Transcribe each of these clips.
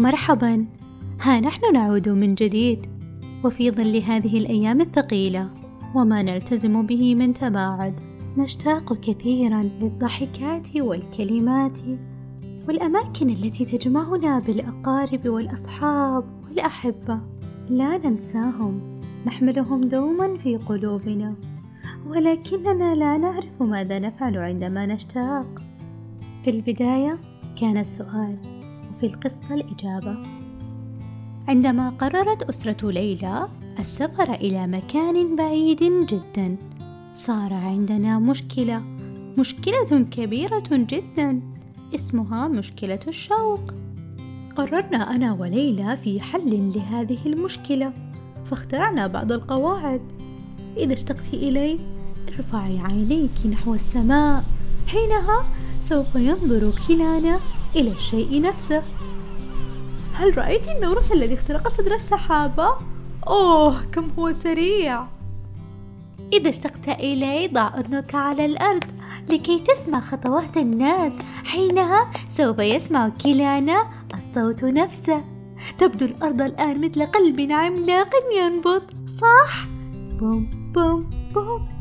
مرحبا. ها نحن نعود من جديد. وفي ظل هذه الأيام الثقيلة وما نلتزم به من تباعد نشتاق كثيرا للضحكات والكلمات والأماكن التي تجمعنا بالأقارب والأصحاب والأحبة. لا ننساهم نحملهم دوما في قلوبنا. ولكننا لا نعرف ماذا نفعل عندما نشتاق. في البداية كان السؤال وفي القصة الإجابة. عندما قررت أسرة ليلى السفر إلى مكان بعيد جدا صار عندنا مشكلة مشكلة كبيرة جدا اسمها مشكلة الشوق. قررنا أنا وليلى في حل لهذه المشكلة فاخترعنا بعض القواعد. إذا اشتقت إلي ارفعي عينيك نحو السماء حينها سوف ينظر كلانا إلى الشيء نفسه. هل رأيت النورس الذي اخترق صدر السحابة؟ أوه كم هو سريع. إذا اشتقت إلي ضع أذنك على الأرض لكي تسمع خطوات الناس حينها سوف يسمع كلانا الصوت نفسه. تبدو الأرض الآن مثل قلب عملاق ينبض. صح؟ بوم بوم بوم.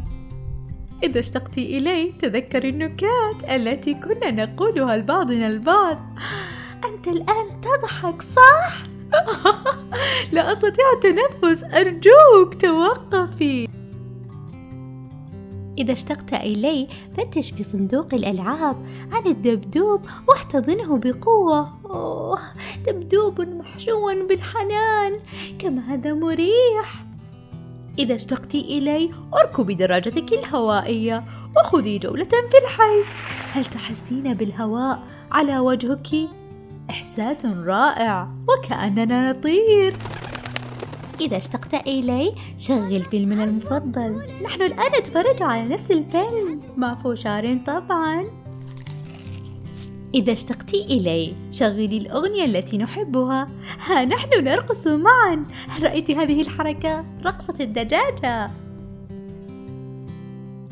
إذا اشتقت إلي تذكر النكات التي كنا نقولها لبعضنا البعض. أنت الآن تضحك صح؟ لا أستطيع التنفس أرجوك توقفي. إذا اشتقت إلي فتش في صندوق الألعاب عن الدبدوب واحتضنه بقوة. أوه دبدوب محشو بالحنان كم هذا مريح. إذا اشتقت إلي اركبي دراجتك الهوائية. وخذي جولة في الحي. هل تحسين بالهواء على وجهك؟ إحساس رائع وكأننا نطير. إذا اشتقت إلي شغل فيلمنا المفضل. نحن الآن نتفرج على نفس الفيلم. مع فوشار طبعا. إذا اشتقت إلي شغلي الأغنية التي نحبها. ها نحن نرقص معا. هل رأيت هذه الحركة؟ رقصة الدجاجة.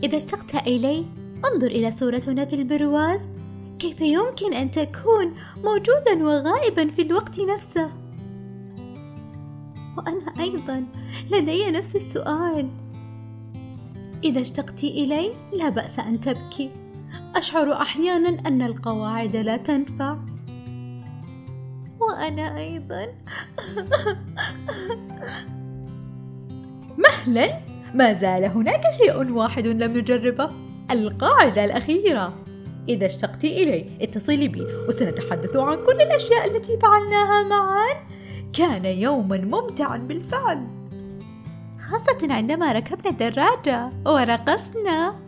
إذا اشتقت إلي انظر إلى صورتنا في البرواز. كيف يمكن أن تكون موجودا وغائبا في الوقت نفسه؟ وأنا أيضا. لدي نفس السؤال. إذا اشتقت إلي لا بأس أن تبكي. أشعر أحيانا أن القواعد لا تنفع. وأنا أيضا. مهلا. ما زال هناك شيء واحد لم نجربه. القاعدة الأخيرة. إذا اشتقت إلي اتصلي بي. وسنتحدث عن كل الأشياء التي فعلناها معا. كان يوما ممتعا بالفعل. خاصة عندما ركبنا الدراجة. ورقصنا.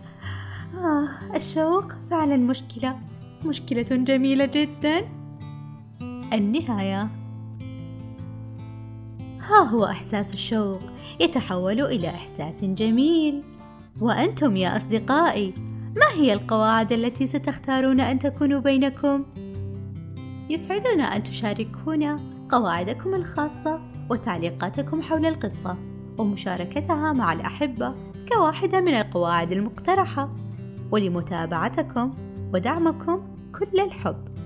آه الشوق فعلا مشكلة مشكلة جميلة جدا. النهاية. ها هو إحساس الشوق يتحول إلى إحساس جميل. وأنتم يا أصدقائي ما هي القواعد التي ستختارون أن تكون بينكم؟ يسعدنا أن تشاركونا قواعدكم الخاصة وتعليقاتكم حول القصة ومشاركتها مع الأحبة كواحدة من القواعد المقترحة. ولمتابعتكم ودعمكم كل الحب.